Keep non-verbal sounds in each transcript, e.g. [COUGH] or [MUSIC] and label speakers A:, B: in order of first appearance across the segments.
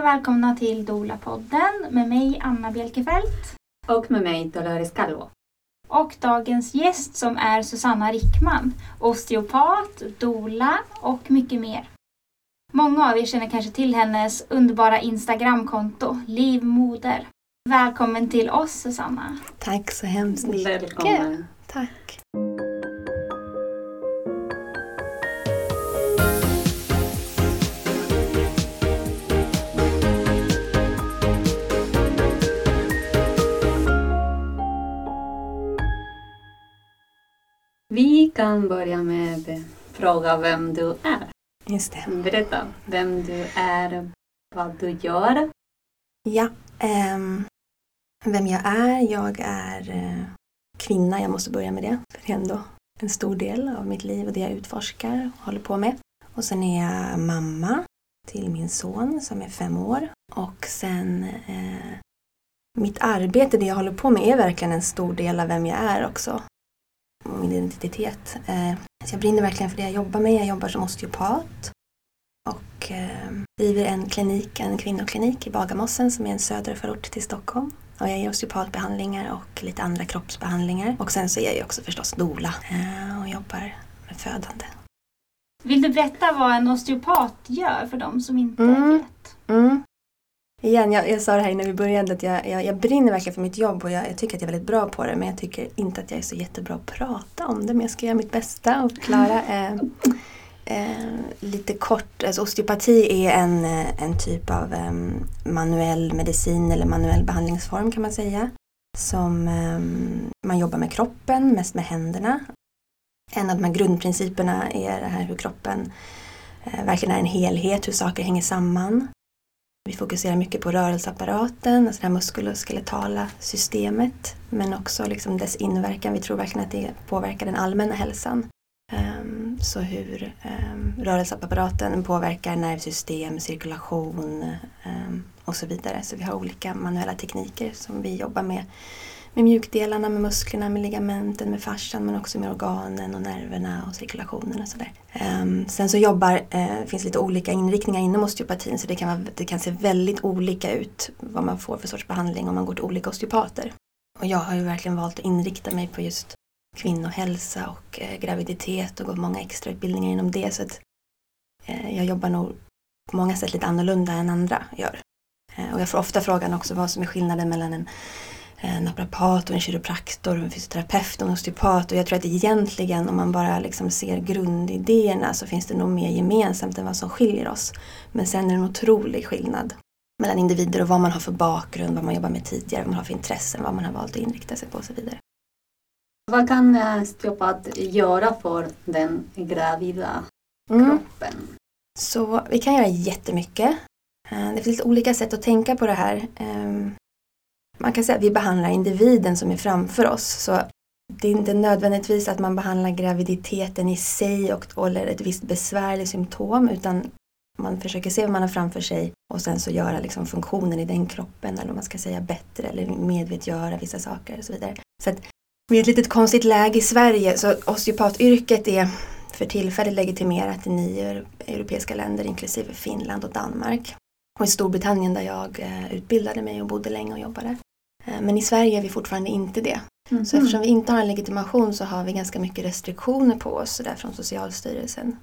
A: och välkomna till Dola-podden med mig Anna Bjelkefelt.
B: Och med mig Dolores Calvo.
A: Och dagens gäst som är Susanna Rickman, osteopat, dola och mycket mer. Många av er känner kanske till hennes underbara Instagramkonto, Livmoder. Välkommen till oss Susanna.
C: Tack så hemskt mycket.
B: Välkommen.
C: Tack.
B: Vi kan börja med att fråga vem du är.
C: Just det.
B: Berätta vem du är, vad du gör.
C: Ja, ehm, vem jag är? Jag är eh, kvinna, jag måste börja med det. För det är ändå en stor del av mitt liv och det jag utforskar och håller på med. Och sen är jag mamma till min son som är fem år. Och sen eh, mitt arbete, det jag håller på med, är verkligen en stor del av vem jag är också. Min identitet. Eh, så jag brinner verkligen för det jag jobbar med. Jag jobbar som osteopat och eh, driver en klinik, en kvinnoklinik i Bagarmossen som är en södra förort till Stockholm. Och jag ger osteopatbehandlingar och lite andra kroppsbehandlingar. Och sen så är jag också förstås dola eh, och jobbar med födande.
A: Vill du berätta vad en osteopat gör för de som inte
C: Mm.
A: vet?
C: Mm. Igen, jag, jag sa det här innan vi började att jag, jag, jag brinner verkligen för mitt jobb och jag, jag tycker att jag är väldigt bra på det men jag tycker inte att jag är så jättebra att prata om det men jag ska göra mitt bästa och förklara. [LAUGHS] Eh, eh, lite kort, alltså osteopati är en, eh, en typ av eh, manuell medicin eller manuell behandlingsform kan man säga. Som eh, man jobbar med kroppen, mest med händerna. En av de här grundprinciperna är det här hur kroppen eh, verkligen är en helhet, hur saker hänger samman. Vi fokuserar mycket på rörelseapparaten, alltså det här muskuloskeletala systemet. Men också liksom dess inverkan. Vi tror verkligen att det påverkar den allmänna hälsan. Ehm, så hur um, rörelseapparaten påverkar nervsystem, cirkulation ehm, och så vidare. Så vi har olika manuella tekniker som vi jobbar med. Med mjukdelarna, med musklerna, med ligamenten, med fascian men också med organen och nerverna och cirkulationen och sådär. Um, sen så jobbar, uh, finns lite olika inriktningar inom osteopatin så det kan, vara, det kan se väldigt olika ut vad man får för sorts behandling om man går till olika osteopater. Och jag har ju verkligen valt att inrikta mig på just kvinnohälsa och uh, graviditet och gått många extra utbildningar inom det så att uh, jag jobbar nog på många sätt lite annorlunda än andra gör. Och jag får ofta frågan också vad som är skillnaden mellan en en naprapat och en kiropraktor och en fysioterapeut och en osteopat. Och jag tror att egentligen om man bara liksom ser grundidéerna så finns det nog mer gemensamt än vad som skiljer oss. Men sen är det en otrolig skillnad mellan individer och vad man har för bakgrund, vad man jobbar med tidigare, vad man har för intressen, vad man har valt att inrikta sig på och så vidare.
B: Vad kan osteopat göra för den gravida
C: Mm.
B: kroppen?
C: Så vi kan göra jättemycket. Eh, Det finns lite olika sätt att tänka på det här. Man kan säga att vi behandlar individen som är framför oss. Så det är inte nödvändigtvis att man behandlar graviditeten i sig och eller ett visst besvärligt symptom utan man försöker se vad man har framför sig och sen så göra liksom funktionen i den kroppen eller om man ska säga bättre eller medvetgöra vissa saker och så vidare. Så att vi är ett litet konstigt läge i Sverige så osteopatyrket är för tillfället legitimerat i nio europeiska länder inklusive Finland och Danmark. Och i Storbritannien där jag eh, utbildade mig och bodde länge och jobbade. Eh, Men i Sverige är vi fortfarande inte det.
B: Mhm.
C: Så eftersom vi inte har en legitimation så har vi ganska mycket restriktioner på oss där från Socialstyrelsen.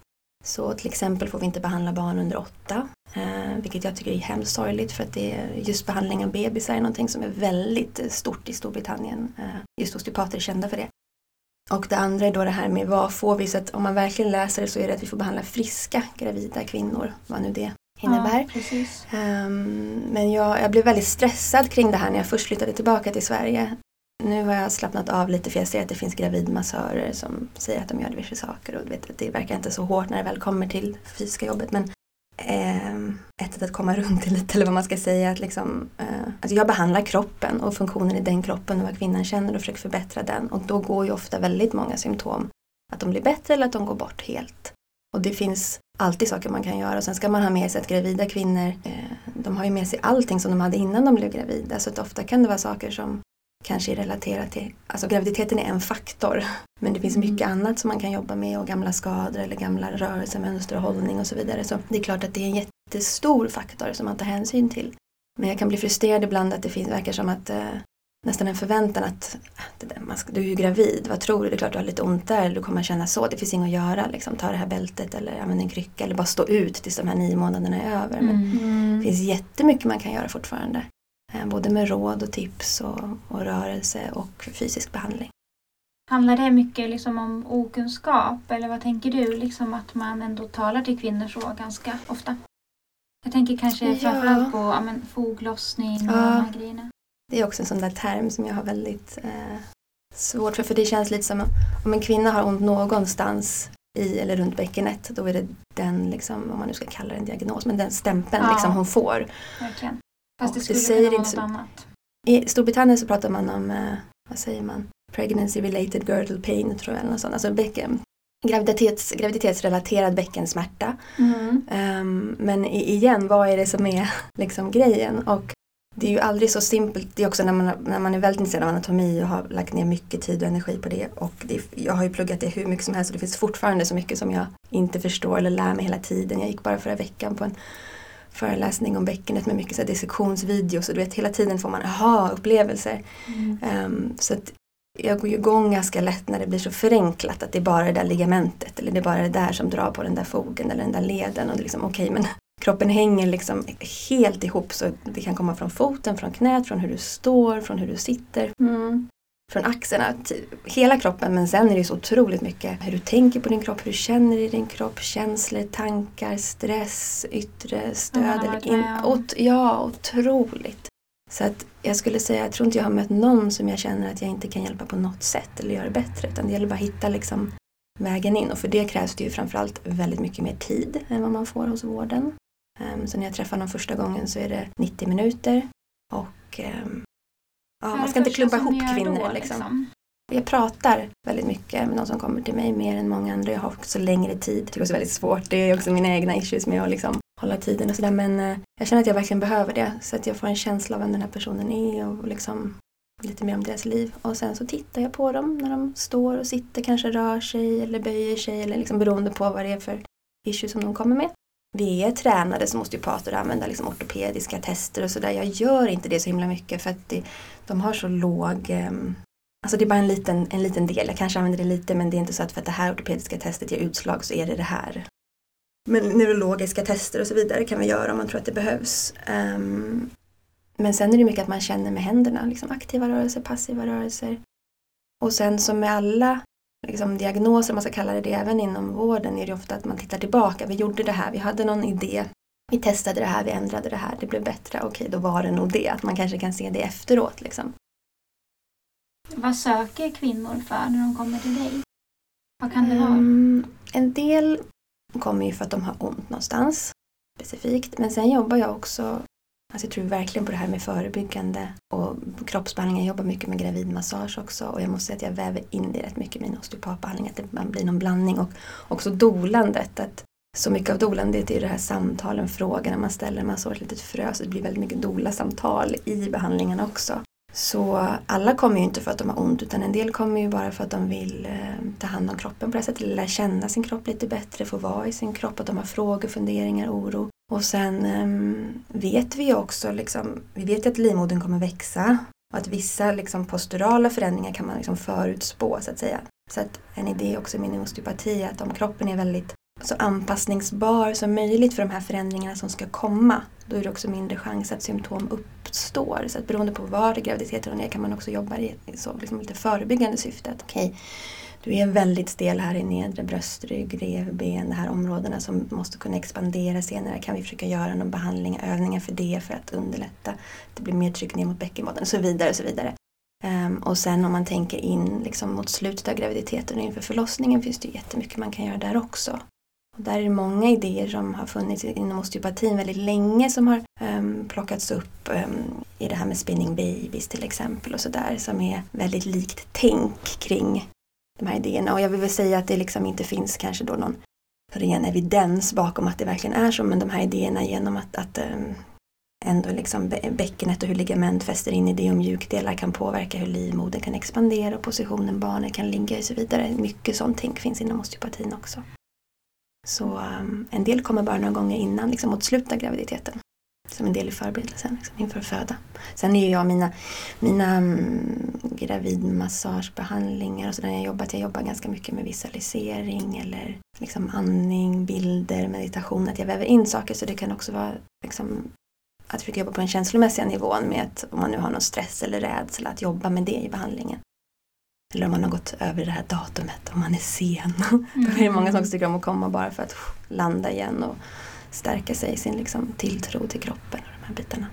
C: Så till exempel får vi inte behandla barn under åtta. Eh, vilket jag tycker är hemskt sorgligt för att det är, just behandling av bebisar är någonting som är väldigt stort i Storbritannien. Eh, just osteopater är kända för det. Och det andra är då det här med vad får vi? Så att om man verkligen läser det så är det att vi får behandla friska gravida kvinnor. Vad nu det innebär.
A: Ja.
C: Ehm, men jag, jag blev väldigt stressad kring det här när jag först flyttade tillbaka till Sverige. Nu har jag slappnat av lite för jag ser att det finns gravidmassörer som säger att de gör diverse saker och vet, det verkar inte så hårt när det väl kommer till fysiska jobbet. Men ehm, ett sätt att komma runt det lite [LAUGHS] eller vad man ska säga. Att liksom, eh, alltså jag behandlar kroppen och funktionen i den kroppen och vad kvinnan känner och försöker förbättra den. Och då går ju ofta väldigt många symptom att de blir bättre eller att de går bort helt. Och det finns alltid saker man kan göra. Och sen ska man ha med sig att gravida kvinnor, eh, de har ju med sig allting som de hade innan de blev gravida. Så att ofta kan det vara saker som kanske är relaterat till, alltså graviditeten är en faktor. Men det finns mycket annat som man kan jobba med och gamla skador eller gamla rörelsemönster och hållning och så vidare. Så det är klart att det är en jätte, jättestor faktor som man tar hänsyn till. Men jag kan bli frustrerad ibland att det finns, verkar som att eh, nästan en förväntan att ska, du är ju gravid, vad tror du? Det är klart du har lite ont där, du kommer känna så, det finns inget att göra. Liksom, ta det här bältet eller använd en krycka eller bara stå ut tills de här nio månaderna är över. Men
A: Mm.
C: det finns jättemycket man kan göra fortfarande. Eh, både med råd och tips och, och rörelse och fysisk behandling.
A: Handlar det mycket liksom om okunskap eller vad tänker du? Liksom att man ändå talar till kvinnor så ganska ofta? Jag tänker kanske
C: Ja.
A: framförallt på ja, men, foglossning och
C: Ja.
A: de här grejerna.
C: Det är också en sån där term som jag har väldigt eh, svårt för. För det känns lite som om en kvinna har ont någonstans i eller runt bäckenet. Då är det den, liksom, om man nu ska kalla det en diagnos, men den stämpeln
A: Ja.
C: liksom hon får.
A: Verkligen. Fast det
C: det
A: skulle
C: säger
A: kunna vara
C: inte
A: något
C: så-
A: annat.
C: I Storbritannien så pratar man om, eh, vad säger man, pregnancy related girdle pain tror jag. Eller något sånt. Alltså bäcken, graviditets, graviditetsrelaterad bäckensmärta. Ehm, men i- igen, vad är det som är [LAUGHS] liksom grejen? Och det är ju aldrig så simpelt. Det är också när man, när man är väldigt intresserad av anatomi och har lagt ner mycket tid och energi på det. Och det, jag har ju pluggat det hur mycket som helst och det finns fortfarande så mycket som jag inte förstår eller lär mig hela tiden. Jag gick bara förra veckan på en föreläsning om bäckenet med mycket så här dissektionsvideos och du vet hela tiden får man aha-upplevelser. Ehm, så att jag går ju igång ganska lätt när det blir så förenklat att det är bara det där ligamentet eller det är bara det där som drar på den där fogen eller den där leden. Och liksom, okej, men kroppen hänger liksom helt ihop så det kan komma från foten, från knät, från hur du står, från hur du sitter,
B: Mm.
C: från axlarna. Hela kroppen men sen är det så otroligt mycket hur du tänker på din kropp, hur du känner i din kropp, känslor, tankar, stress, yttre stöd. Eller in, ot, ja, otroligt. Så att jag skulle säga, jag tror inte jag har mött någon som jag känner att jag inte kan hjälpa på något sätt eller göra bättre. Utan det gäller bara att hitta liksom vägen in och för det krävs det ju framförallt väldigt mycket mer tid än vad man får hos vården. Ehm, så när jag träffar någon första gången så är det 90 minuter och ehm, ja, man ska inte klumpa ihop kvinnor.
A: då,
C: liksom. Jag pratar väldigt mycket med de som kommer till mig, mer än många andra. Jag har också längre tid. Det är också väldigt svårt. Det är också mina egna issues med att liksom hålla tiden och sådär. Men eh, jag känner att jag verkligen behöver det. Så att jag får en känsla av vem den här personen är och liksom lite mer om deras liv. Och sen så tittar jag på dem när de står och sitter, kanske rör sig eller böjer sig eller liksom beroende på vad det är för issue som de kommer med. Vi är tränade som osteopater att använda liksom ortopediska tester och sådär. Jag gör inte det så himla mycket för att det, de har så låg ehm, Alltså det är bara en liten, en liten del. Jag kanske använder det lite men det är inte så att för att det här ortopediska testet ger utslag så är det det här. Men neurologiska tester och så vidare kan vi göra om man tror att det behövs. Um, men sen är det mycket att man känner med händerna, liksom aktiva rörelser, passiva rörelser. Och sen som med alla liksom, diagnoser, man ska kalla det det, även inom vården är det ofta att man tittar tillbaka. Vi gjorde det här, vi hade någon idé, vi testade det här, vi ändrade det här, det blev bättre, okej då var det nog det. Att man kanske kan se det efteråt. Liksom.
A: Vad söker kvinnor för när de kommer till dig? Vad kan det vara?
C: Mm, en del kommer ju för att de har ont någonstans specifikt. Men sen jobbar jag också, alltså jag tror verkligen på det här med förebyggande och kroppsbehandling. Jag jobbar mycket med gravidmassage också och jag måste säga att jag väver in det rätt mycket i min osteopatbehandling. Att det blir någon blandning och också dolandet. Att så mycket av dolandet är det här samtalen, frågorna man ställer. Man sår ett litet frö så det blir väldigt mycket dola-samtal i behandlingen också. Så alla kommer ju inte för att de har ont utan en del kommer ju bara för att de vill eh, ta hand om kroppen på det här sättet. Lära känna sin kropp lite bättre, få vara i sin kropp, att de har frågor, funderingar, oro. Och sen ehm, vet vi ju också, liksom, vi vet att livmodern kommer växa och att vissa liksom, posturala förändringar kan man liksom förutspå så att säga. Så att en idé också med min osteopati är att om kroppen är väldigt så anpassningsbar som möjligt för de här förändringarna som ska komma, då är det också mindre chans att symptom uppstår. Så att beroende på var graviditeten är kan man också jobba i så liksom lite förebyggande syfte. Okej, okay du är väldigt stel här i nedre bröstrygg, revben, de här områdena som måste kunna expandera senare. Kan vi försöka göra någon behandling, övningar för det för att underlätta? Det blir mer tryck ner mot bäckenbotten och så vidare. Och så vidare. Um, och sen om man tänker in liksom mot slutet av graviditeten och inför förlossningen finns det jättemycket man kan göra där också. Och där är det många idéer som har funnits inom osteopatin väldigt länge som har um, plockats upp um, i det här med spinning babies till exempel och sådär som är väldigt likt tänk kring de här idéerna. Och jag vill väl säga att det liksom inte finns kanske då någon ren evidens bakom att det verkligen är så men de här idéerna genom att, att ehm, ändå liksom bäckenet och hur ligament fäster in i det och mjukdelar kan påverka hur livmodern kan expandera och positionen barnet kan ligga i och så vidare. Mycket sånt tänk finns inom osteopatin också. Så um, en del kommer bara några gånger innan, liksom mot slutet av graviditeten. Som en del i förberedelsen liksom, inför föda. Sen är ju jag mina, mina um, gravidmassagebehandlingar och sådär jag jobbat, jag jobbar ganska mycket med visualisering eller liksom andning, bilder, meditation. Att jag väver in saker så det kan också vara liksom, att försöka jobba på den känslomässiga nivån med att om man nu har någon stress eller rädsla att jobba med det i behandlingen. Eller om man har gått över det här datumet, om man är sen. [LAUGHS] Mm. Då är det många som också tycker om att komma bara för att landa igen och stärka sig i sin liksom, tilltro till kroppen och de här bitarna.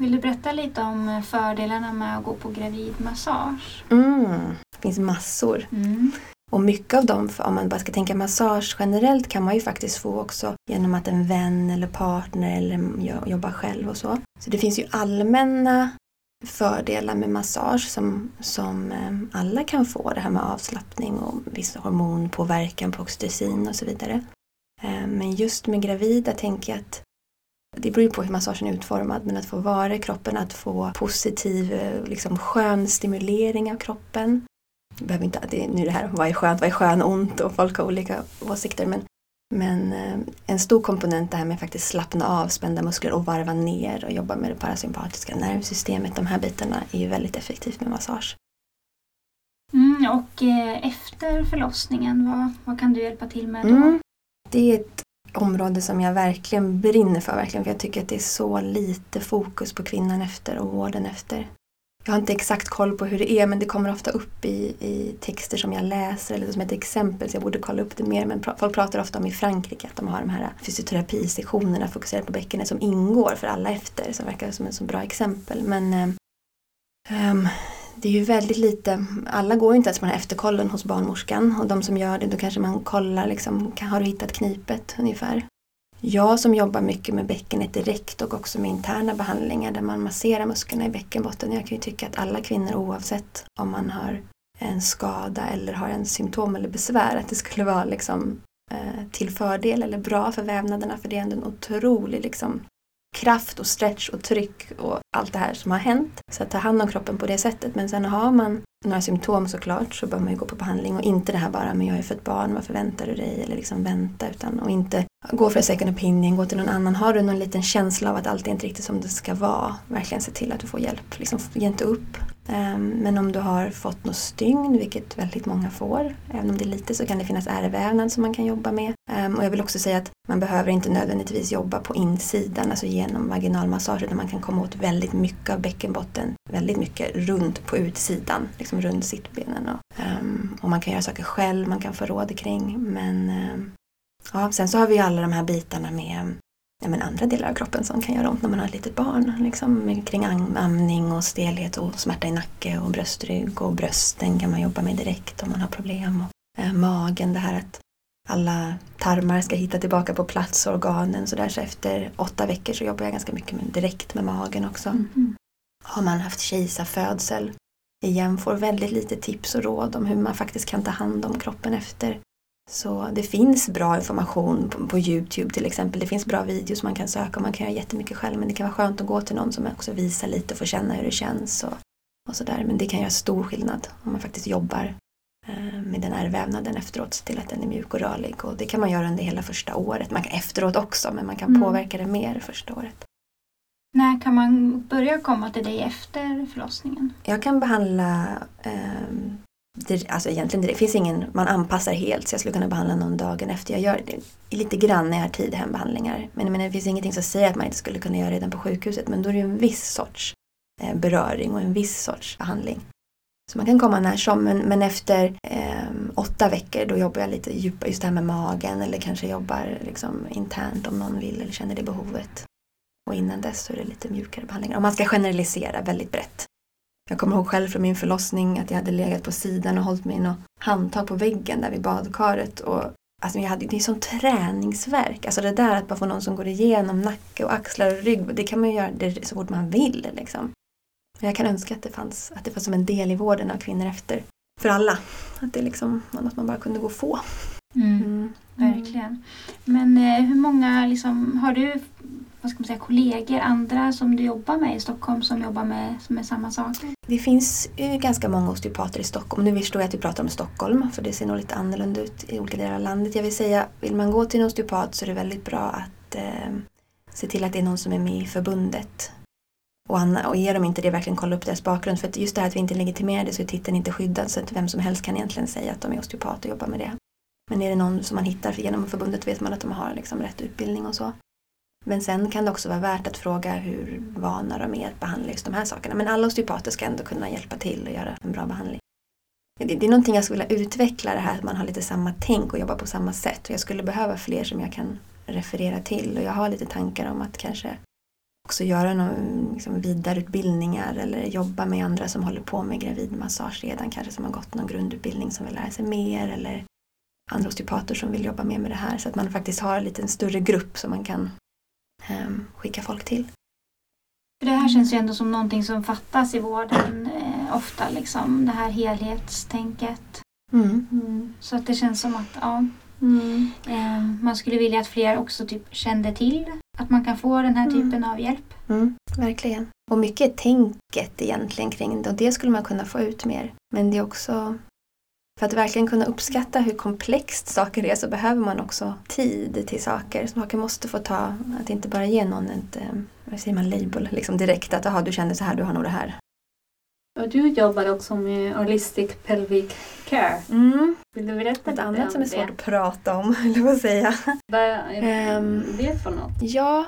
A: Vill du berätta lite om fördelarna med att gå på gravidmassage?
C: Mm. Det finns massor.
A: Mm.
C: Och mycket av dem, om man bara ska tänka massage generellt, kan man ju faktiskt få också genom att en vän eller partner eller jobbar själv och så. Så det finns ju allmänna fördelar med massage som, som eh, alla kan få. Det här med avslappning och viss hormonpåverkan på oxytocin och så vidare. Eh, men just med gravida tänker jag att det beror ju på hur massagen är utformad men att få vara i kroppen, att få positiv, eh, liksom skön stimulering av kroppen. Behöver inte, det, nu är det här, vad är skönt, vad är skön ont och folk har olika åsikter men, men eh, en stor komponent det här med faktiskt slappna av spända muskler och varva ner och jobba med det parasympatiska nervsystemet. De här bitarna är ju väldigt effektivt med massage.
A: Mm, och efter förlossningen, vad, vad kan du hjälpa till med då?
C: Mm, det är ett område som jag verkligen brinner för. Verkligen, för Jag tycker att det är så lite fokus på kvinnan efter och vården efter. Jag har inte exakt koll på hur det är men det kommer ofta upp i, i texter som jag läser eller som ett exempel så jag borde kolla upp det mer. Men folk pratar ofta om i Frankrike att de har de här fysioterapisektionerna fokuserade på bäckenet som ingår för alla efter. Som verkar som ett så bra exempel. Men um, det är ju väldigt lite, alla går ju inte ens på den här efterkollen hos barnmorskan och de som gör det då kanske man kollar liksom, har du hittat knipet ungefär. Jag som jobbar mycket med bäckenet direkt och också med interna behandlingar där man masserar musklerna i bäckenbotten. Jag kan ju tycka att alla kvinnor oavsett om man har en skada eller har en symptom eller besvär att det skulle vara liksom, eh, till fördel eller bra för vävnaderna för det är ändå en otrolig liksom, kraft och stretch och tryck och allt det här som har hänt. Så att ta hand om kroppen på det sättet. Men sen har man några symptom såklart så bör man ju gå på behandling och inte det här bara men jag har ju fött barn, varför väntar du dig? Eller liksom vänta utan och inte gå för en second opinion, gå till någon annan. Har du någon liten känsla av att allt är inte riktigt som det ska vara, verkligen se till att du får hjälp. Liksom, ge inte upp. Ehm, men om du har fått något stygn, vilket väldigt många får, även om det är lite så kan det finnas ärrvävnad som man kan jobba med. Ehm, och jag vill också säga att man behöver inte nödvändigtvis jobba på insidan, alltså genom vaginalmassage, utan man kan komma åt väldigt mycket av bäckenbotten, väldigt mycket runt på utsidan, liksom runt sittbenen. Och, ehm, och man kan göra saker själv, man kan få råd kring, men Ja, sen så har vi alla de här bitarna med ja, men andra delar av kroppen som kan göra ont när man har ett litet barn. Liksom, kring amning och stelhet och smärta i nacke och bröstrygg och brösten kan man jobba med direkt om man har problem. Och, eh, magen, det här att alla tarmar ska hitta tillbaka på plats, organen så där. Så efter åtta veckor så jobbar jag ganska mycket med, direkt med magen också. Mm. Har man haft kejsarfödsel igen får väldigt lite tips och råd om hur man faktiskt kan ta hand om kroppen efter. Så det finns bra information på, på, Youtube till exempel. Det finns bra videos man kan söka och man kan göra jättemycket själv. Men det kan vara skönt att gå till någon som också visar lite och får känna hur det känns. Och, och sådär. Men det kan göra stor skillnad om man faktiskt jobbar eh, med den här vävnaden efteråt. Se till att den är mjuk och rörlig. Och det kan man göra under hela första året. Man kan efteråt också men man kan mm. påverka det mer första året.
A: När kan man börja komma till dig efter förlossningen?
C: Jag kan behandla eh, det, alltså egentligen det finns ingen, man anpassar helt så jag skulle kunna behandla någon dagen efter. Jag gör det lite grann när jag har tid hembehandlingar. Men, men det finns ingenting som säger att man inte skulle kunna göra det redan på sjukhuset. Men då är det en viss sorts eh, beröring och en viss sorts behandling. Så man kan komma när som, men, men efter eh, åtta veckor då jobbar jag lite djupare, just det här med magen eller kanske jobbar liksom internt om någon vill eller känner det behovet. Och innan dess så är det lite mjukare behandlingar. Om man ska generalisera väldigt brett. Jag kommer ihåg själv från min förlossning att jag hade legat på sidan och hållit mig i något handtag på väggen där vid badkaret. Och, alltså jag hade, det är sån träningsverk. Alltså det där att bara få någon som går igenom nacke och axlar och rygg. Det kan man ju göra så fort man vill. Liksom. Jag kan önska att det fanns att det var som en del i vården av kvinnor efter. För alla. Att det liksom var något man bara kunde gå och få.
A: Mm. Mm. Verkligen. Men eh, hur många liksom, har du vad ska man säga, kollegor, andra som du jobbar med i Stockholm som jobbar med, med samma saker?
C: Det finns ju ganska många osteopater i Stockholm. Nu förstår jag att vi pratar om Stockholm för det ser nog lite annorlunda ut i olika delar av landet. Jag vill säga, vill man gå till en osteopat så är det väldigt bra att eh, se till att det är någon som är med i förbundet. Och, Anna, och ger de inte det, verkligen kolla upp deras bakgrund. För att just det här att vi inte är legitimerade så är titeln inte skyddad så att vem som helst kan egentligen säga att de är osteopat och jobbar med det. Men är det någon som man hittar genom förbundet vet man att de har liksom rätt utbildning och så. Men sen kan det också vara värt att fråga hur vana de är att behandla just de här sakerna. Men alla osteopater ska ändå kunna hjälpa till och göra en bra behandling. Det, det är någonting jag skulle vilja utveckla det här att man har lite samma tänk och jobbar på samma sätt. Och jag skulle behöva fler som jag kan referera till och jag har lite tankar om att kanske också göra någon liksom, vidareutbildningar eller jobba med andra som håller på med gravidmassage redan, kanske som har gått någon grundutbildning som vill lära sig mer eller andra osteopater som vill jobba mer med det här så att man faktiskt har en lite större grupp som man kan skicka folk till.
A: det här känns ju ändå som någonting som fattas i vården eh, ofta, liksom det här helhetstänket.
C: Mm.
A: Mm. Så att det känns som att ja, mm. eh, man skulle vilja att fler också typ kände till att man kan få den här
C: Mm.
A: typen av hjälp.
C: Mm, verkligen. Och mycket tänket egentligen kring det och det skulle man kunna få ut mer. Men det är också för att verkligen kunna uppskatta hur komplext saker är så behöver man också tid till saker. Saker måste få ta, att inte bara ge någon ett, eh, vad säger man, label liksom direkt att aha, du känner så här, du har nog det här.
B: Och du jobbar också med Holistic Pelvic Care.
C: Mm.
B: Vill du berätta
C: Ett
B: lite
C: annat
B: om
C: som är
B: det?
C: svårt att prata om, [LAUGHS] eller vad säga.
B: Vad är
C: Ehm.
B: det för något?
C: Ja,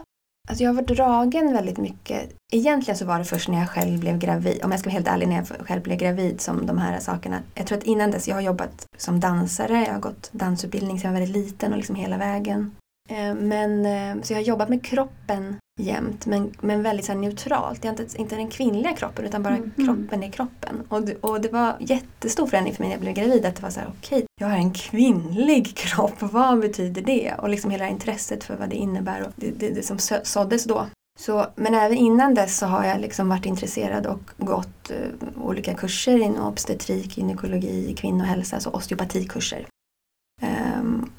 C: alltså jag var dragen väldigt mycket. Egentligen så var det först när jag själv blev gravid, om jag ska vara helt ärlig, när jag själv blev gravid som de här sakerna. Jag tror att innan dess, jag har jobbat som dansare, jag har gått dansutbildning sedan jag var väldigt liten och liksom hela vägen. Eh, Men, eh, så jag har jobbat med kroppen jämt, men, men väldigt så neutralt. Jag är inte, inte den kvinnliga kroppen utan bara
B: Mhm.
C: kroppen är kroppen. Och, det- och det var jättestor förändring för mig när jag blev gravid att det var så här, okej, jag har en kvinnlig [LAUGHS] kropp, vad betyder det? Och liksom hela intresset för vad det innebär och det, det, det som såddes då. Så, men även innan dess så har jag liksom varit intresserad och gått eh, olika kurser inom obstetrik, gynekologi, kvinnohälsa, alltså osteopatikurser.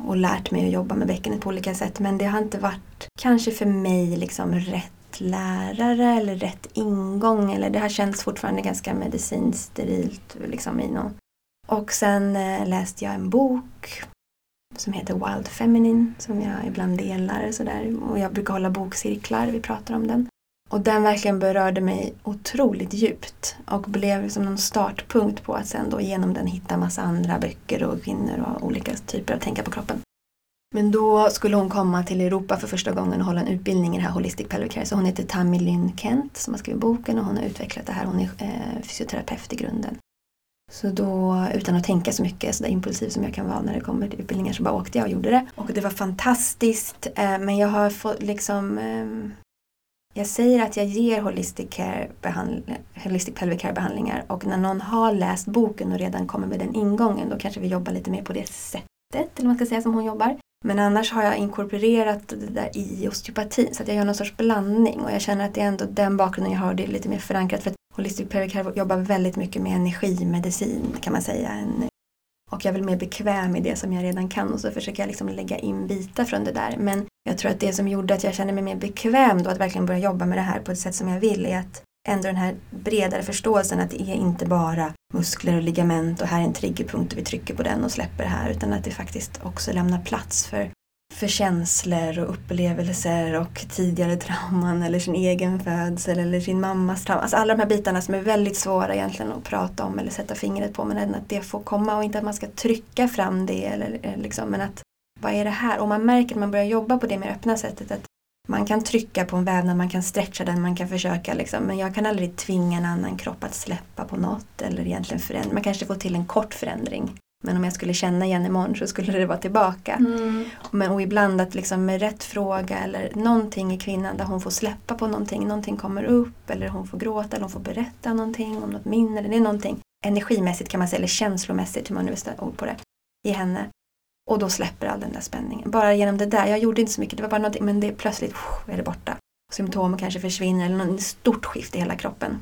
C: Och lärt mig att jobba med bäckenet på olika sätt. Men det har inte varit kanske för mig liksom rätt lärare eller rätt ingång. Eller det har känts fortfarande ganska medicinskt sterilt. Liksom i någon. Och sen eh, läste jag en bok som heter Wild Feminine som jag ibland delar. Sådär. Och jag brukar hålla bokcirklar, vi pratar om den. Och den verkligen berörde mig otroligt djupt och blev som någon startpunkt på att sen då genom den hitta massa andra böcker och kvinnor och olika typer av tänka på kroppen. Men då skulle hon komma till Europa för första gången och hålla en utbildning i det här Holistic Pelvic Care. Så hon heter Tammy Lynn Kent som har skrivit boken och hon har utvecklat det här. Hon är eh, fysioterapeut i grunden. Så då, utan att tänka så mycket, så där impulsiv som jag kan vara när det kommer till utbildningar, så bara åkte jag och gjorde det. Och det var fantastiskt, eh, men jag har fått liksom ehm, jag säger att jag ger Holistic, care holistic pelvic care-behandlingar och när någon har läst boken och redan kommer med den ingången då kanske vi jobbar lite mer på det sättet, eller vad man ska säga, som hon jobbar. Men annars har jag inkorporerat det där i osteopatin så att jag gör någon sorts blandning och jag känner att det är ändå den bakgrunden jag har, det är lite mer förankrat för att Holistic Pelvic Care jobbar väldigt mycket med energimedicin kan man säga. En, och jag är väl mer bekväm i det som jag redan kan och så försöker jag liksom lägga in bitar från det där. Men jag tror att det som gjorde att jag kände mig mer bekväm då att verkligen börja jobba med det här på ett sätt som jag vill är att ändå den här bredare förståelsen att det är inte bara muskler och ligament och här är en triggerpunkt och vi trycker på den och släpper här utan att det faktiskt också lämnar plats för, för känslor och upplevelser och tidigare trauman eller sin egen födsel eller sin mammas trauma. Alltså alla de här bitarna som är väldigt svåra egentligen att prata om eller sätta fingret på men att det får komma och inte att man ska trycka fram det eller, eller liksom, men att vad är det här? Och man märker när man börjar jobba på det mer öppna sättet att man kan trycka på en vävnad, man kan stretcha den, man kan försöka liksom, men jag kan aldrig tvinga en annan kropp att släppa på något eller egentligen förändra. Man kanske får till en kort förändring. Men om jag skulle känna igen imorgon så skulle det vara tillbaka.
B: Mm.
C: Men, och ibland att liksom med rätt fråga eller någonting i kvinnan där hon får släppa på någonting, någonting kommer upp eller hon får gråta eller hon får berätta någonting om något minne. Eller det är någonting energimässigt kan man säga, eller känslomässigt hur man nu vill sätta ord på det, i henne. Och då släpper all den där spänningen. Bara genom det där, jag gjorde inte så mycket, det var bara någonting, men det är plötsligt är det borta. Symptomen kanske försvinner eller något stort skift i hela kroppen.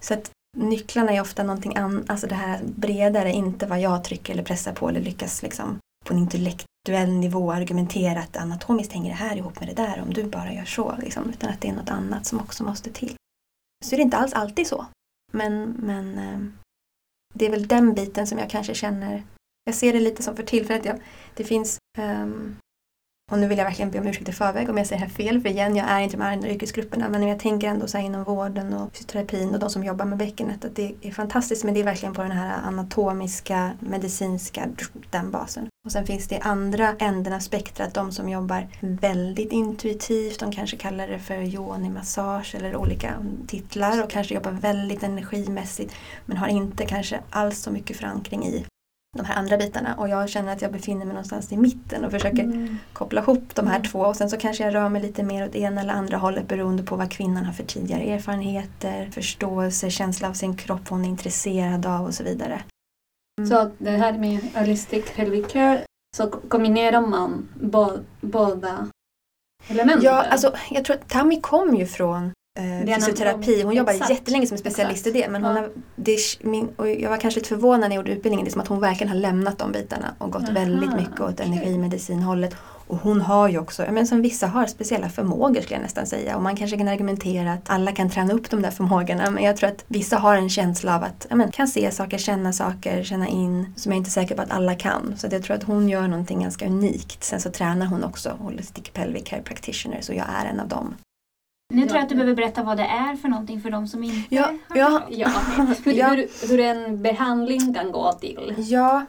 C: Så att nycklarna är ofta någonting annat, alltså det här bredare, inte vad jag trycker eller pressar på eller lyckas liksom på en intellektuell nivå argumentera att anatomiskt hänger det här ihop med det där om du bara gör så. Liksom, utan att det är något annat som också måste till. Så är det inte alls alltid så. Men, men eh, det är väl den biten som jag kanske känner jag ser det lite som för tillfället. Jag, det finns um, och nu vill jag verkligen be om ursäkt i förväg om jag säger här fel, för igen, jag är inte de andra yrkesgrupperna, men jag tänker ändå så inom vården och fysioterapin och de som jobbar med bäckenet att det är fantastiskt, men det är verkligen på den här anatomiska, medicinska, den basen. Och sen finns det andra änden av spektrat, de som jobbar väldigt intuitivt, de kanske kallar det för yoni-massage eller olika titlar och kanske jobbar väldigt energimässigt, men har inte kanske alls så mycket förankring i de här andra bitarna och jag känner att jag befinner mig någonstans i mitten och försöker mm. koppla ihop de här mm. två och sen så kanske jag rör mig lite mer åt ena eller andra hållet beroende på vad kvinnan har för tidigare erfarenheter, förståelse, känsla av sin kropp, vad hon är intresserad av och så vidare.
B: Mm. Så det här med holistic pelvic care så kombinerar man båda elementen?
C: Ja, alltså jag tror att Tammy kom ju från eh, fysioterapi. Hon jobbade jättelänge som specialist exakt. i det. Men hon ja. har, det min, och jag var kanske lite förvånad när jag gjorde utbildningen. Det är som att hon verkligen har lämnat de bitarna och gått Aha, väldigt mycket åt okay. energimedicinhållet. Och hon har ju också, men som vissa har, speciella förmågor skulle jag nästan säga. Och man kanske kan argumentera att alla kan träna upp de där förmågorna. Men jag tror att vissa har en känsla av att, men, kan se saker, känna saker, känna in. Som jag är inte säker på att alla kan. Så jag tror att hon gör någonting ganska unikt. Sen så tränar hon också Holistic Pelvic Care Practitioner. Så jag är en av dem.
A: Nu tror jag att du behöver berätta vad det är för någonting för de som inte
C: ja, har ja. [LAUGHS]
B: ja. Hur, ja. Hur, hur en behandling kan gå till.
C: Ja,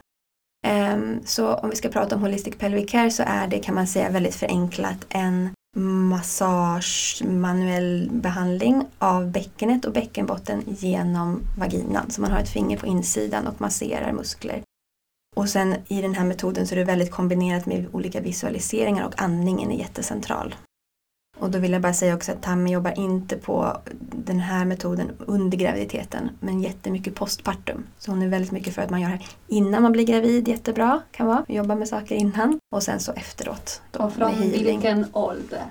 C: um, så om vi ska prata om Holistic Pelvic Care så är det kan man säga väldigt förenklat en massage, manuell behandling av bäckenet och bäckenbotten genom vaginan. Så man har ett finger på insidan och masserar muskler. Och sen i den här metoden så är det väldigt kombinerat med olika visualiseringar och andningen är jättecentral. Och då vill jag bara säga också att Tammy jobbar inte på den här metoden under graviditeten men jättemycket postpartum. Så hon är väldigt mycket för att man gör det här innan man blir gravid, jättebra kan vara. Jobba med saker innan och sen så efteråt.
B: Då, och från vilken ålder?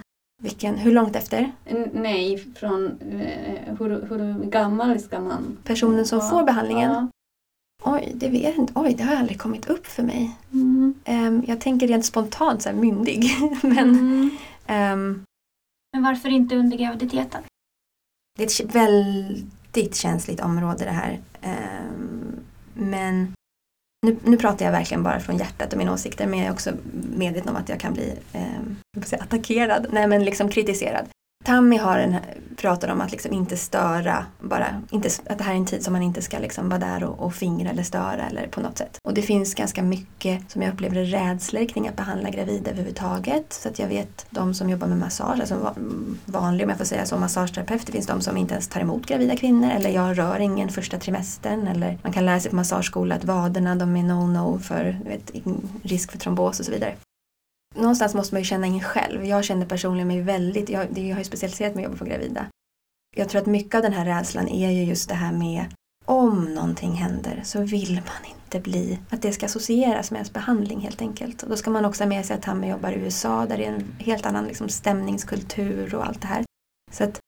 C: Vilken, hur långt efter?
B: Nej, från eh, hur, hur gammal ska man?
C: Personen som ja. får behandlingen? Ja. Oj, det vet inte. Oj, det har aldrig kommit upp för mig. Mm. Um, jag tänker rent spontant så här myndig. [LAUGHS] men mm. um,
A: men varför inte under graviditeten?
C: Det är ett väldigt känsligt område det här. Ehm, men nu, nu pratar jag verkligen bara från hjärtat och mina åsikter men jag är också medveten om att jag kan bli eh, attackerad, nej men liksom kritiserad. Tammy har en, pratar om att liksom inte störa, bara, inte, att det här är en tid som man inte ska liksom vara där och, och fingra eller störa eller på något sätt. Och det finns ganska mycket som jag upplever rädslor kring att behandla gravida överhuvudtaget. Så att jag vet de som jobbar med massage, alltså vanlig om jag får säga så, massageterapeut, det finns de som inte ens tar emot gravida kvinnor eller jag rör ingen första trimestern eller man kan lära sig på massageskola att vaderna de är no-no för vet, risk för trombos och så vidare någonstans måste man ju känna in själv. Jag känner personligen mig väldigt, jag, jag har ju specialiserat mig att jobba på gravida. Jag tror att mycket av den här rädslan är ju just det här med om någonting händer så vill man inte bli, att det ska associeras med ens behandling helt enkelt. Och då ska man också ha med sig att han jobbar i USA där det är en helt annan liksom, stämningskultur och allt det här. Så att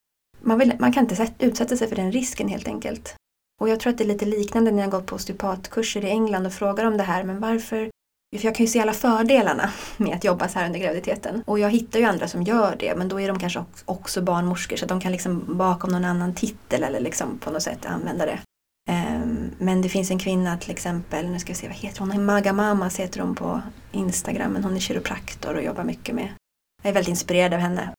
C: man, vill, man kan inte utsätta sig för den risken helt enkelt. Och jag tror att det är lite liknande när jag gått på osteopatkurser i England och frågar om det här, men varför för jag kan ju se alla fördelarna med att jobba så här under graviditeten. Och jag hittar ju andra som gör det men då är de kanske också barnmorskor så att de kan liksom bakom någon annan titel eller liksom på något sätt använda det. Ehm, men det finns en kvinna till exempel, nu ska vi se vad heter hon? Maga Mamas heter hon på Instagram men hon är kiropraktor och jobbar mycket med, jag är väldigt inspirerad av henne.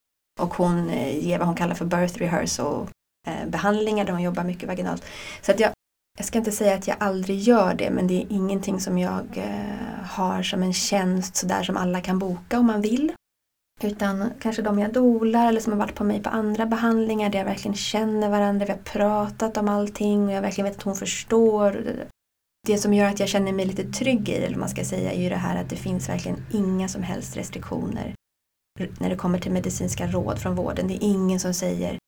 C: Och hon eh, ger vad hon kallar för birth rehearsal eh, behandlingar där hon jobbar mycket vaginalt. Så att jag, jag ska inte säga att jag aldrig gör det men det är ingenting som jag eh, har som en tjänst sådär som alla kan boka om man vill. Utan kanske de jag dolar eller som har varit på mig på andra behandlingar där jag verkligen känner varandra, vi har pratat om allting och jag verkligen vet att hon förstår. Det som gör att jag känner mig lite trygg i det, eller man ska säga, är ju det här att det finns verkligen inga som helst restriktioner när det kommer till medicinska råd från vården. Det är ingen som säger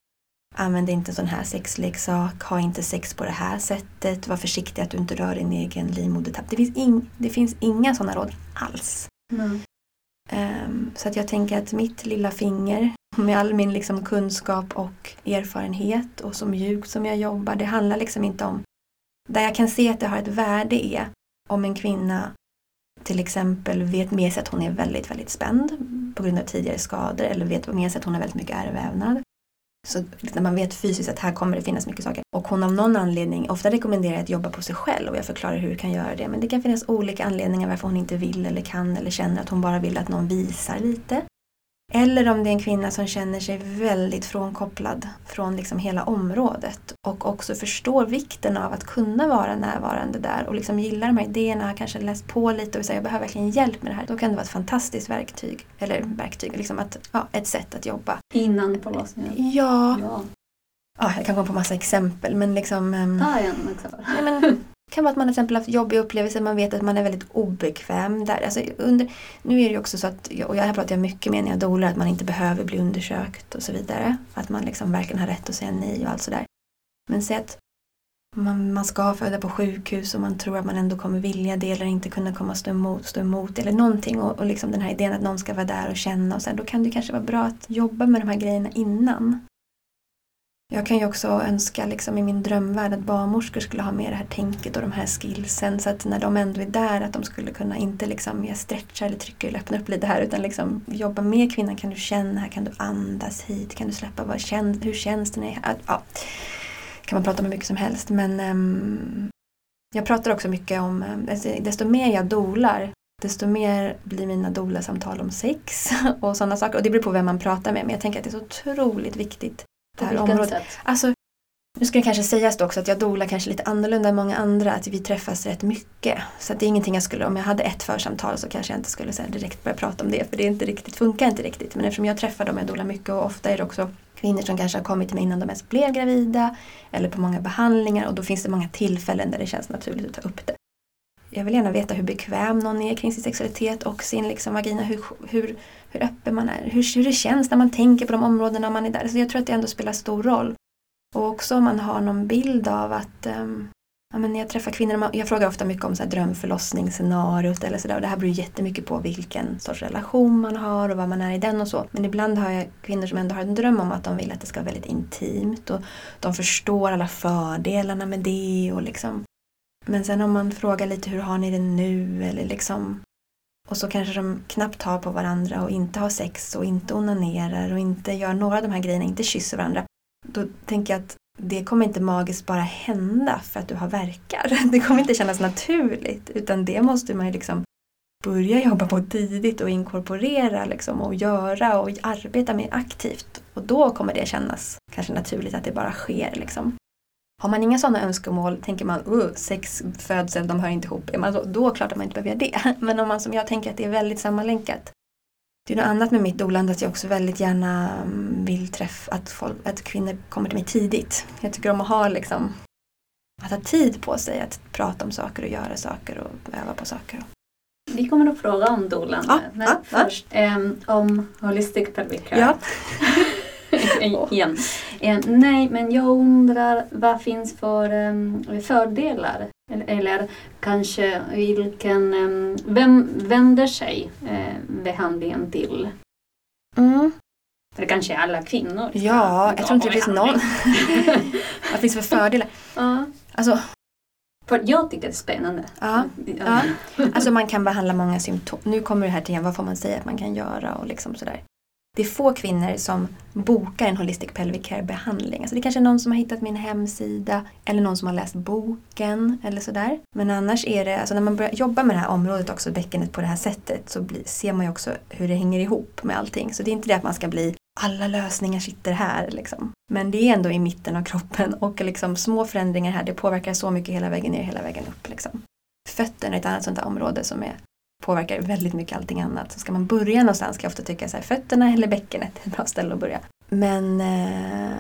C: Använd inte en sån här sexleksak, ha inte sex på det här sättet, var försiktig att du inte rör din egen livmodertapp. Det finns, in, det finns inga sådana råd alls. Mm. Um, så att jag tänker att mitt lilla finger med all min liksom kunskap och erfarenhet och så mjukt som jag jobbar, det handlar liksom inte om... Där jag kan se att det har ett värde är om en kvinna till exempel vet med sig att hon är väldigt, väldigt spänd på grund av tidigare skador eller vet med sig att hon har väldigt mycket ärrvävnad. Så när man vet fysiskt att här kommer det finnas mycket saker. Och hon av någon anledning, ofta rekommenderar jag att jobba på sig själv och jag förklarar hur du kan göra det. Men det kan finnas olika anledningar varför hon inte vill eller kan eller känner att hon bara vill att någon visar lite. Eller om det är en kvinna som känner sig väldigt frånkopplad från liksom hela området och också förstår vikten av att kunna vara närvarande där och liksom gillar de här idéerna, har kanske läst på lite och säger jag behöver verkligen hjälp med det här. Då kan det vara ett fantastiskt verktyg, eller verktyg, liksom att, ja, ett sätt att jobba.
B: Innan förlossningen?
C: Ja.
B: ja.
C: ja jag kan komma på massa exempel men liksom... Um,
B: Ta en exempel.
C: Ja, men, det kan vara att man till exempel haft jobbiga upplevelser, man vet att man är väldigt obekväm där. Alltså under, nu är det ju också så att, och jag pratar jag mycket med när jag dolar, att man inte behöver bli undersökt och så vidare. Att man liksom verkligen har rätt att säga nej och allt sådär. Men säg att man, man ska föda på sjukhus och man tror att man ändå kommer vilja det eller inte kunna komma stå emot, stå emot eller någonting. Och, och liksom den här idén att någon ska vara där och känna och så här, då kan det kanske vara bra att jobba med de här grejerna innan. Jag kan ju också önska liksom i min drömvärld att barnmorskor skulle ha med det här tänket och de här skillsen så att när de ändå är där att de skulle kunna inte liksom jag stretcha eller trycka eller öppna upp lite här utan liksom jobba med kvinnan. Kan du känna här? Kan du andas hit? Kan du släppa? Vad känns, hur känns det? När ja, kan man prata om hur mycket som helst men um, jag pratar också mycket om, ehm, alltså, desto mer jag dolar desto mer blir mina doula-samtal om sex [LAUGHS] och sådana saker. Och det beror på vem man pratar med men jag tänker att det är så otroligt viktigt
B: det här området. Sätt?
C: Alltså, nu ska det kanske sägas då också att jag dolar kanske lite annorlunda än många andra, att vi träffas rätt mycket. Så det är ingenting jag skulle, om jag hade ett församtal så kanske jag inte skulle så direkt börja prata om det, för det är inte riktigt, funkar inte riktigt. Men eftersom jag träffar dem jag dolar mycket och ofta är det också kvinnor som kanske har kommit till mig innan de ens blev gravida eller på många behandlingar och då finns det många tillfällen där det känns naturligt att ta upp det. Jag vill gärna veta hur bekväm någon är kring sin sexualitet och sin liksom vagina, hur, hur, hur öppen man är, hur, hur det känns när man tänker på de områdena man är där. Så jag tror att det ändå spelar stor roll. Och också om man har någon bild av att um, ja, men när jag träffar kvinnor, jag frågar ofta mycket om så här drömförlossningsscenariot eller sådär och det här beror jättemycket på vilken sorts relation man har och vad man är i den och så. Men ibland har jag kvinnor som ändå har en dröm om att de vill att det ska vara väldigt intimt och de förstår alla fördelarna med det och liksom men sen om man frågar lite hur har ni det nu eller liksom och så kanske de knappt har på varandra och inte har sex och inte onanerar och inte gör några av de här grejerna, inte kysser varandra. Då tänker jag att det kommer inte magiskt bara hända för att du har verkar. [LAUGHS] Det kommer inte kännas naturligt utan det måste man ju liksom börja jobba på tidigt och inkorporera liksom och göra och arbeta mer aktivt. Och då kommer det kännas kanske naturligt att det bara sker. Liksom. Har man inga sådana önskemål, tänker man uh, sex, födsel, de hör inte ihop. Är man så, då klart att man inte behöver göra det. [LAUGHS] Men om man som jag tänker att det är väldigt sammanlänkat. Det är något annat med mitt dolande att jag också väldigt gärna mm, vill träffa att, folk, att kvinnor kommer till mig tidigt. Jag tycker om att ha liksom att ha tid på sig att prata om saker och göra saker och öva på saker.
B: Vi kommer att fråga om dolande.
C: Ja,
B: men
C: ja,
B: först ja. Um, om Holistic Pelvic Care.
C: Ja. [LAUGHS] [LAUGHS]
B: igen. Eh, nej, men jag undrar vad finns för um, fördelar? Eller, eller, kanske vilken, um, vem vänder sig uh, behandlingen till?
C: Mm.
B: För det kanske är alla kvinnor?
C: Ja, jag tror inte det finns någon. [LAUGHS] vad finns för fördelar?
B: Ja.
C: Alltså,
B: för jag tycker det är spännande.
C: Ja, ja. Alltså man kan behandla många symptom. Nu kommer det här till igen, vad får man säga att man kan göra och liksom sådär. Det är få kvinnor som bokar en Holistic Pelvic Care-behandling. Alltså det är kanske är någon som har hittat min hemsida eller någon som har läst boken eller sådär. Men annars är det, alltså när man börjar jobba med det här området också, bäckenet på det här sättet, så blir, ser man ju också hur det hänger ihop med allting. Så det är inte det att man ska bli alla lösningar sitter här. Liksom. Men det är ändå i mitten av kroppen och liksom små förändringar här, det påverkar så mycket hela vägen ner, hela vägen upp. Liksom. Fötterna är ett annat sånt område som är påverkar väldigt mycket allting annat. Så ska man börja någonstans kan jag ofta tycka så här, fötterna eller bäckenet är ett bra ställe att börja. Men eh,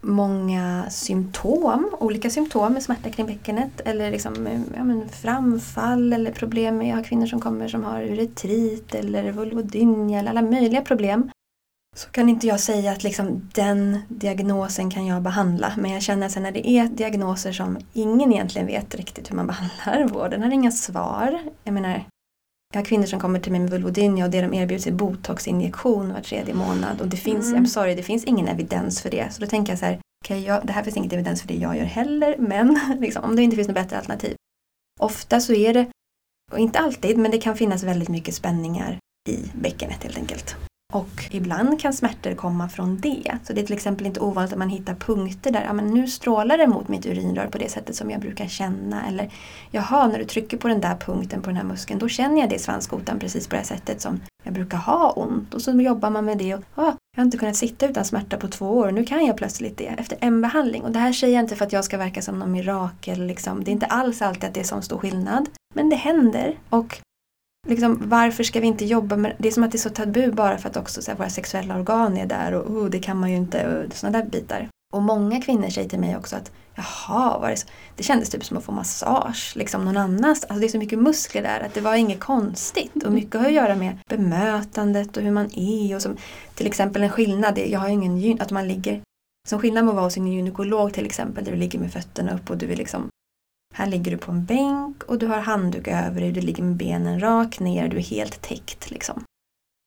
C: många symptom, olika symptom med smärta kring bäckenet eller liksom, ja, men framfall eller problem. Jag har kvinnor som kommer som har uretrit eller vulvodynia eller alla möjliga problem. Så kan inte jag säga att liksom den diagnosen kan jag behandla. Men jag känner att när det är diagnoser som ingen egentligen vet riktigt hur man behandlar, vården har inga svar. Jag menar, jag har kvinnor som kommer till mig med vulvodynia och det de erbjuds är botoxinjektion var tredje månad. Och det finns, mm. I'm sorry, det finns ingen evidens för det. Så då tänker jag så här, okay, jag, det här finns inget evidens för det jag gör heller, men [LAUGHS] liksom, om det inte finns något bättre alternativ. Ofta så är det Och inte alltid, men det kan finnas väldigt mycket spänningar i bäckenet helt enkelt. Och ibland kan smärtor komma från det. Så det är till exempel inte ovanligt att man hittar punkter där, ja men nu strålar det mot mitt urinrör på det sättet som jag brukar känna. Eller jaha, när du trycker på den där punkten på den här muskeln, då känner jag det i svanskotan precis på det här sättet som jag brukar ha ont. Och så jobbar man med det och ah, jag har inte kunnat sitta utan smärta på två år, och nu kan jag plötsligt det efter en behandling. Och det här säger jag inte för att jag ska verka som någon mirakel, liksom. det är inte alls alltid att det är sån stor skillnad. Men det händer. Och liksom, varför ska vi inte jobba med det? är som att det är så tabu bara för att också så här, våra sexuella organ är där och oh, det kan man ju inte och sådana där bitar. Och många kvinnor säger till mig också att jaha, var det, så? det kändes typ som att få massage liksom någon annanstans. Alltså det är så mycket muskler där att det var inget konstigt. Och mycket har att göra med bemötandet och hur man är. Och som, till exempel en skillnad, jag har ju ingen att man ligger som skillnad med att vara hos en gynekolog till exempel där du ligger med fötterna upp och du är liksom här ligger du på en bänk och du har handduk över dig, du ligger med benen rakt ner, du är helt täckt. Liksom.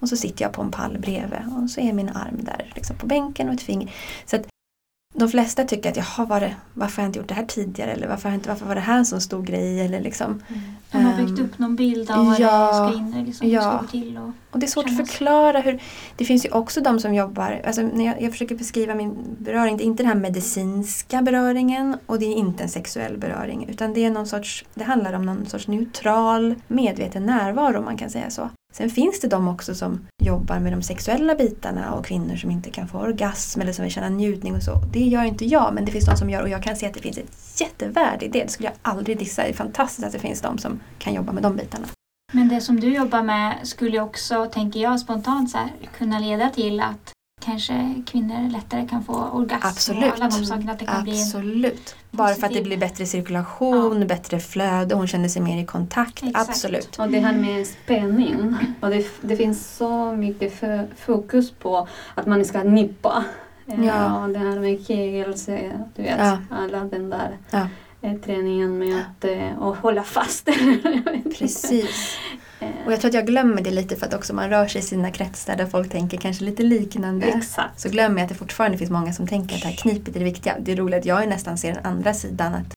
C: Och så sitter jag på en pall bredvid och så är min arm där liksom, på bänken och ett finger. Så att de flesta tycker att jaha, var det, varför har jag inte gjort det här tidigare? Eller varför, inte, varför var det här en så stor grej? Eller liksom,
A: mm. Byggt upp någon bild av vad ja, det ska in liksom, ja. ska gå till. Och,
C: och det är svårt kännas. att förklara. hur Det finns ju också de som jobbar, alltså när jag, jag försöker beskriva min beröring, det är inte den här medicinska beröringen och det är inte en sexuell beröring. Utan det är någon sorts, det handlar om någon sorts neutral, medveten närvaro om man kan säga så. Sen finns det de också som jobbar med de sexuella bitarna och kvinnor som inte kan få orgasm eller som vill känna njutning och så. Det gör inte jag, men det finns de som gör och jag kan se att det finns ett jättevärde i det. Det skulle jag aldrig dissa. Det är fantastiskt att det finns de som kan jobba med de bitarna.
A: Men det som du jobbar med skulle också, tänker jag spontant, så här, kunna leda till att kanske kvinnor lättare kan få orgasm
C: Absolut.
A: och alla de sakerna. Att det kan
C: Absolut. Bara för att det blir bättre cirkulation, ja. bättre flöde, hon känner sig mer i kontakt. Exakt. Absolut.
B: Och det här med spänning. Och det, det finns så mycket fokus på att man ska nippa. Ja. ja det här med kegels, du vet, ja. alla den där ja. Eh, träningen med att eh, och hålla fast. [LAUGHS]
C: Precis. Och jag tror att jag glömmer det lite för att också man rör sig i sina kretsar där folk tänker kanske lite liknande.
B: Exakt.
C: Så glömmer jag att det fortfarande finns många som tänker att det här knipet är det viktiga. Det är roligt att jag nästan ser den andra sidan. att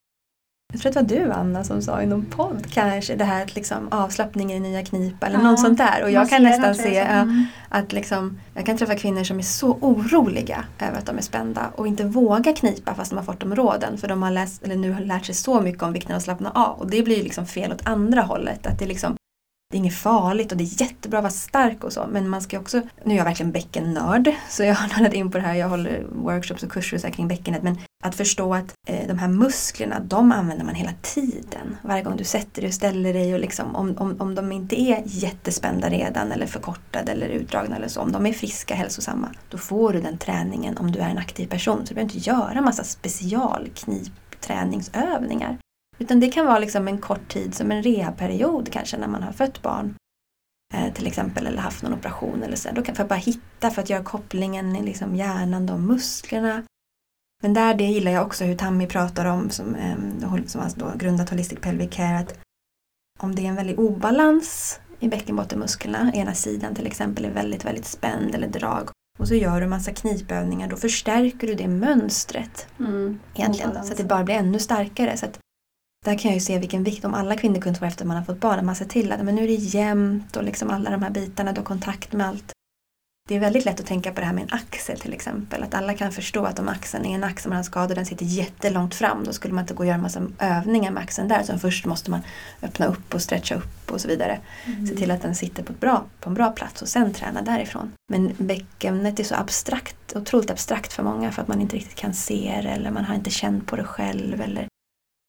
C: jag tror att det var du Anna som sa i någon podd kanske det här liksom, avslappningen i nya knipa eller ja, något sånt där. Och jag kan nästan se mm. att liksom, jag kan träffa kvinnor som är så oroliga över att de är spända och inte vågar knipa fast de har fått de råden. För de har läst, eller nu har lärt sig så mycket om vikten av att slappna av. Och det blir liksom fel åt andra hållet. Att det liksom, det är inget farligt och det är jättebra att vara stark och så. Men man ska också, nu är jag verkligen bäckennörd [LAUGHS] så jag har nördat in på det här. Jag håller workshops och kurser och så kring bäckenet. Men att förstå att eh, de här musklerna, de använder man hela tiden. Varje gång du sätter dig och ställer dig och liksom, om, om, om de inte är jättespända redan eller förkortade eller utdragna eller så. Om de är friska, hälsosamma, då får du den träningen om du är en aktiv person. Så du behöver inte göra massa specialknipträningsövningar. Utan det kan vara liksom en kort tid som en rehabperiod kanske när man har fött barn. Eh, till exempel eller haft någon operation eller så. Då kan jag bara hitta för att göra kopplingen i liksom hjärnan, de musklerna. Men där det gillar jag också hur Tammy pratar om som, eh, som har då grundat Holistic Pelvic Care att om det är en väldig obalans i bäckenbottenmusklerna, ena sidan till exempel är väldigt, väldigt spänd eller drag och så gör du massa knipövningar, då förstärker du det mönstret. Mm. Egentligen, så att det bara blir ännu starkare. Så att där kan jag ju se vilken vikt, om alla kvinnor kunde få efter man har fått barn, att man ser till att men nu är det jämnt och liksom alla de här bitarna, du har kontakt med allt. Det är väldigt lätt att tänka på det här med en axel till exempel. Att alla kan förstå att om axeln är en axel man har skadad den sitter jättelångt fram då skulle man inte gå och göra en massa övningar med axeln där. Så först måste man öppna upp och stretcha upp och så vidare. Mm. Se till att den sitter på, ett bra, på en bra plats och sen träna därifrån. Men bäckenet är så abstrakt, otroligt abstrakt för många för att man inte riktigt kan se det eller man har inte känt på det själv. Eller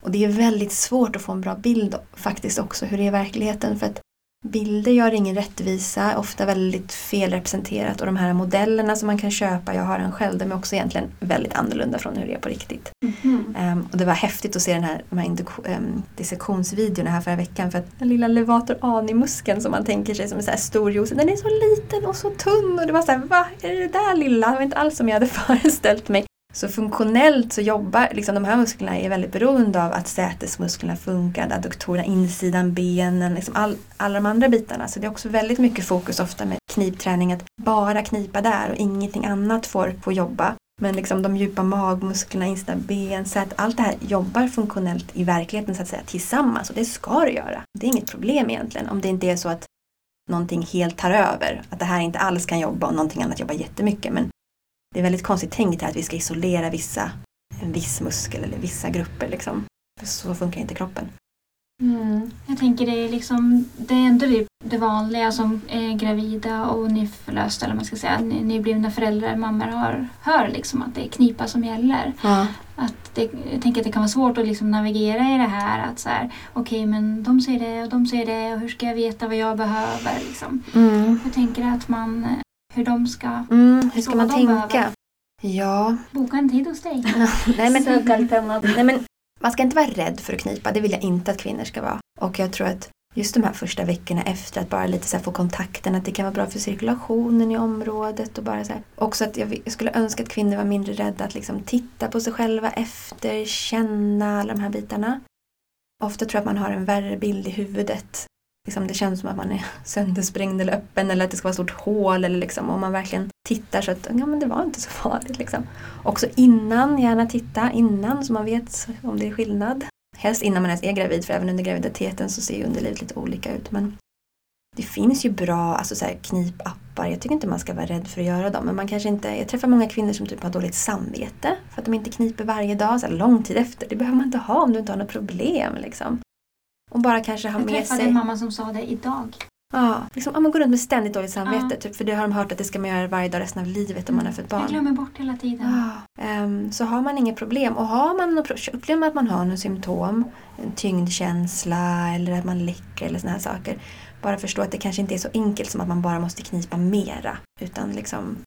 C: och det är väldigt svårt att få en bra bild faktiskt också hur det är i verkligheten. För att bilder gör ingen rättvisa, ofta väldigt felrepresenterat och de här modellerna som man kan köpa, jag har en själv, de är också egentligen väldigt annorlunda från hur det är på riktigt. Mm. Um, och det var häftigt att se den här, de här um, dissektionsvideorna här förra veckan för att den lilla levator ani-muskeln som man tänker sig som en så här stor juice, den är så liten och så tunn och det var så här, va? Är det det där lilla? Det var inte alls som jag hade [LAUGHS] föreställt mig. Så funktionellt så jobbar liksom de här musklerna är väldigt beroende av att sätesmusklerna funkar, adduktorerna, insidan, benen, liksom all, alla de andra bitarna. Så det är också väldigt mycket fokus ofta med knipträning att bara knipa där och ingenting annat får, får jobba. Men liksom de djupa magmusklerna, insidan, ben, så att allt det här jobbar funktionellt i verkligheten så att säga tillsammans och det ska det göra. Det är inget problem egentligen om det inte är så att någonting helt tar över. Att det här inte alls kan jobba och någonting annat jobbar jättemycket. Men det är väldigt konstigt tänkt att vi ska isolera vissa, en viss muskel eller vissa grupper. Liksom. Så funkar inte kroppen.
A: Mm. Jag tänker det är liksom, det är ändå det, det vanliga som gravida och nyförlösta eller man ska säga, ny- nyblivna föräldrar, mammor har, hör liksom att det är knipa som gäller.
C: Ja.
A: Att det, jag tänker att det kan vara svårt att liksom navigera i det här att så här, okej men de säger det och de säger det och hur ska jag veta vad jag behöver liksom.
C: Mm.
A: Jag tänker att man, hur de ska
C: Mm. Hur ska man tänka?
A: behöver.
C: Ja,
A: boka en tid hos dig. [LAUGHS]
C: nej men, nej men man ska inte vara rädd för att knipa. Det vill jag inte att kvinnor ska vara. Och jag tror att just de här första veckorna efter att bara lite så få kontakten, att det kan vara bra för cirkulationen i området och bara så här. Också att jag skulle önska att kvinnor var mindre rädda att liksom titta på sig själva efter, känna alla de här bitarna. Ofta tror jag att man har en värre bild i huvudet. Liksom det känns som att man är söndersprängd eller öppen eller att det ska vara ett stort hål. Eller liksom, om man verkligen tittar så att ja, men det var inte så farligt. Liksom. Också innan, gärna titta innan så man vet om det är skillnad. Helst innan man ens är gravid för även under graviditeten så ser ju underlivet lite olika ut. Men det finns ju bra alltså så här, knipappar. Jag tycker inte man ska vara rädd för att göra dem. Men man kanske inte, jag träffar många kvinnor som typ har dåligt samvete för att de inte kniper varje dag, så här, lång tid efter. Det behöver man inte ha om du inte har något problem. Liksom. Och bara kanske ha
A: Jag
C: med
A: träffade
C: sig...
A: en mamma som sa det idag.
C: Ja, liksom, ja, man går runt med ständigt dåligt samvete.
A: Ja.
C: Typ, för det har de hört att det ska man göra varje dag resten av livet om man har fött barn.
A: Jag glömmer bort hela tiden.
C: Ja, ehm, så har man inget problem och har man upplever man att man har något symptom, en tyngdkänsla eller att man läcker eller såna här saker. Bara förstå att det kanske inte är så enkelt som att man bara måste knipa mera. Utan liksom,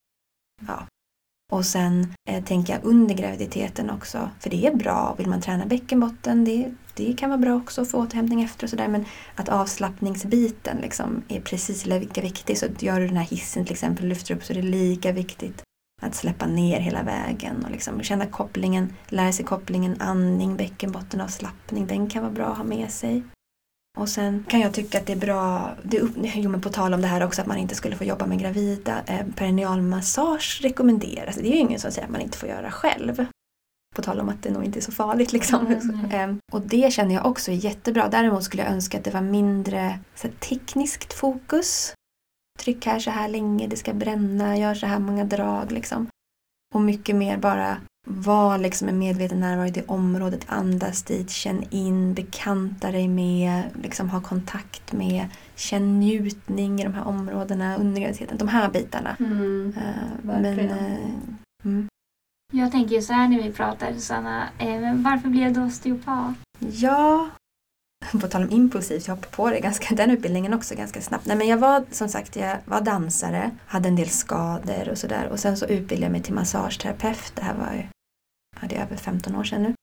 C: ja. Och sen eh, jag under graviditeten också, för det är bra. Vill man träna bäckenbotten, det, det kan vara bra också för återhämtning efter och sådär. Men att avslappningsbiten liksom är precis lika viktig. Så gör du den här hissen till exempel, lyfter upp så är det lika viktigt att släppa ner hela vägen och liksom känna kopplingen, lära sig kopplingen andning, bäckenbotten, avslappning. Den kan vara bra att ha med sig. Och sen kan jag tycka att det är bra, det upp, [LAUGHS] jo men på tal om det här också att man inte skulle få jobba med gravida, eh, perinealmassage rekommenderas. Det är ju ingen som säger att man inte får göra själv. På tal om att det nog inte är så farligt liksom.
A: Mm.
C: Eh, och det känner jag också är jättebra. Däremot skulle jag önska att det var mindre så här, tekniskt fokus. Tryck här så här länge, det ska bränna, gör så här många drag liksom. Och mycket mer bara var liksom en medveten närvaro i det området, andas dit, känn in, bekanta dig med, liksom ha kontakt med, känn njutning i de här områdena under graviditeten. De här bitarna.
B: Mm.
C: Eh, men, eh, mm.
A: Jag tänker ju så här när vi pratar Susanna, eh, varför blev du osteopat?
C: Ja, på tal om impulsivt, jag hoppade på det ganska, den utbildningen också ganska snabbt. Nej men jag var som sagt, jag var dansare, hade en del skador och sådär. Och sen så utbildade jag mig till massageterapeut. Det här var ju, ja, det är över 15 år sedan nu.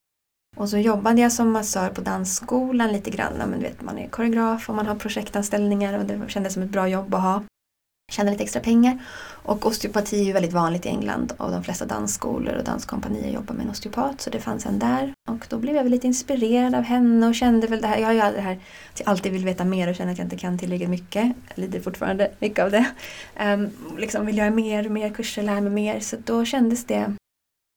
C: Och så jobbade jag som massör på dansskolan lite grann. Ja, Men du vet, man är koreograf och man har projektanställningar och det kändes som ett bra jobb att ha. Tjäna lite extra pengar. Och osteopati är ju väldigt vanligt i England och de flesta dansskolor och danskompanier jobbar med en osteopat. Så det fanns en där. Och då blev jag väl lite inspirerad av henne och kände väl det här. Jag har ju det här att jag alltid vill veta mer och känner att jag inte kan tillräckligt mycket. Jag lider fortfarande mycket av det. Um, liksom vill göra mer, mer kurser, lära mig mer. Så då kändes det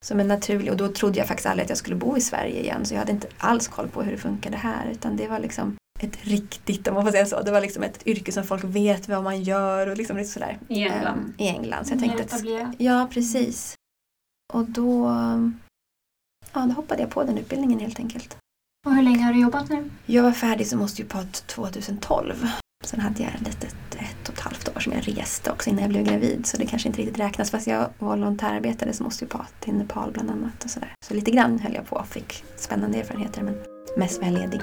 C: som en naturlig och då trodde jag faktiskt aldrig att jag skulle bo i Sverige igen. Så jag hade inte alls koll på hur det funkade här. Utan det var liksom ett riktigt, om man får säga så. Det var liksom ett yrke som folk vet vad man gör och liksom lite sådär.
B: I England.
C: Ehm, I England. Så jag tänkte att, ja precis. Och då, ja, då hoppade jag på den utbildningen helt enkelt.
A: Och hur länge har du jobbat nu?
C: Jag var färdig som osteopat 2012. Sen hade jag ett litet ett och ett halvt år som jag reste också innan jag blev gravid. Så det kanske inte riktigt räknas fast jag volontärarbetade som osteopat i Nepal bland annat. Och sådär. Så lite grann höll jag på och fick spännande erfarenheter men mest var jag ledig.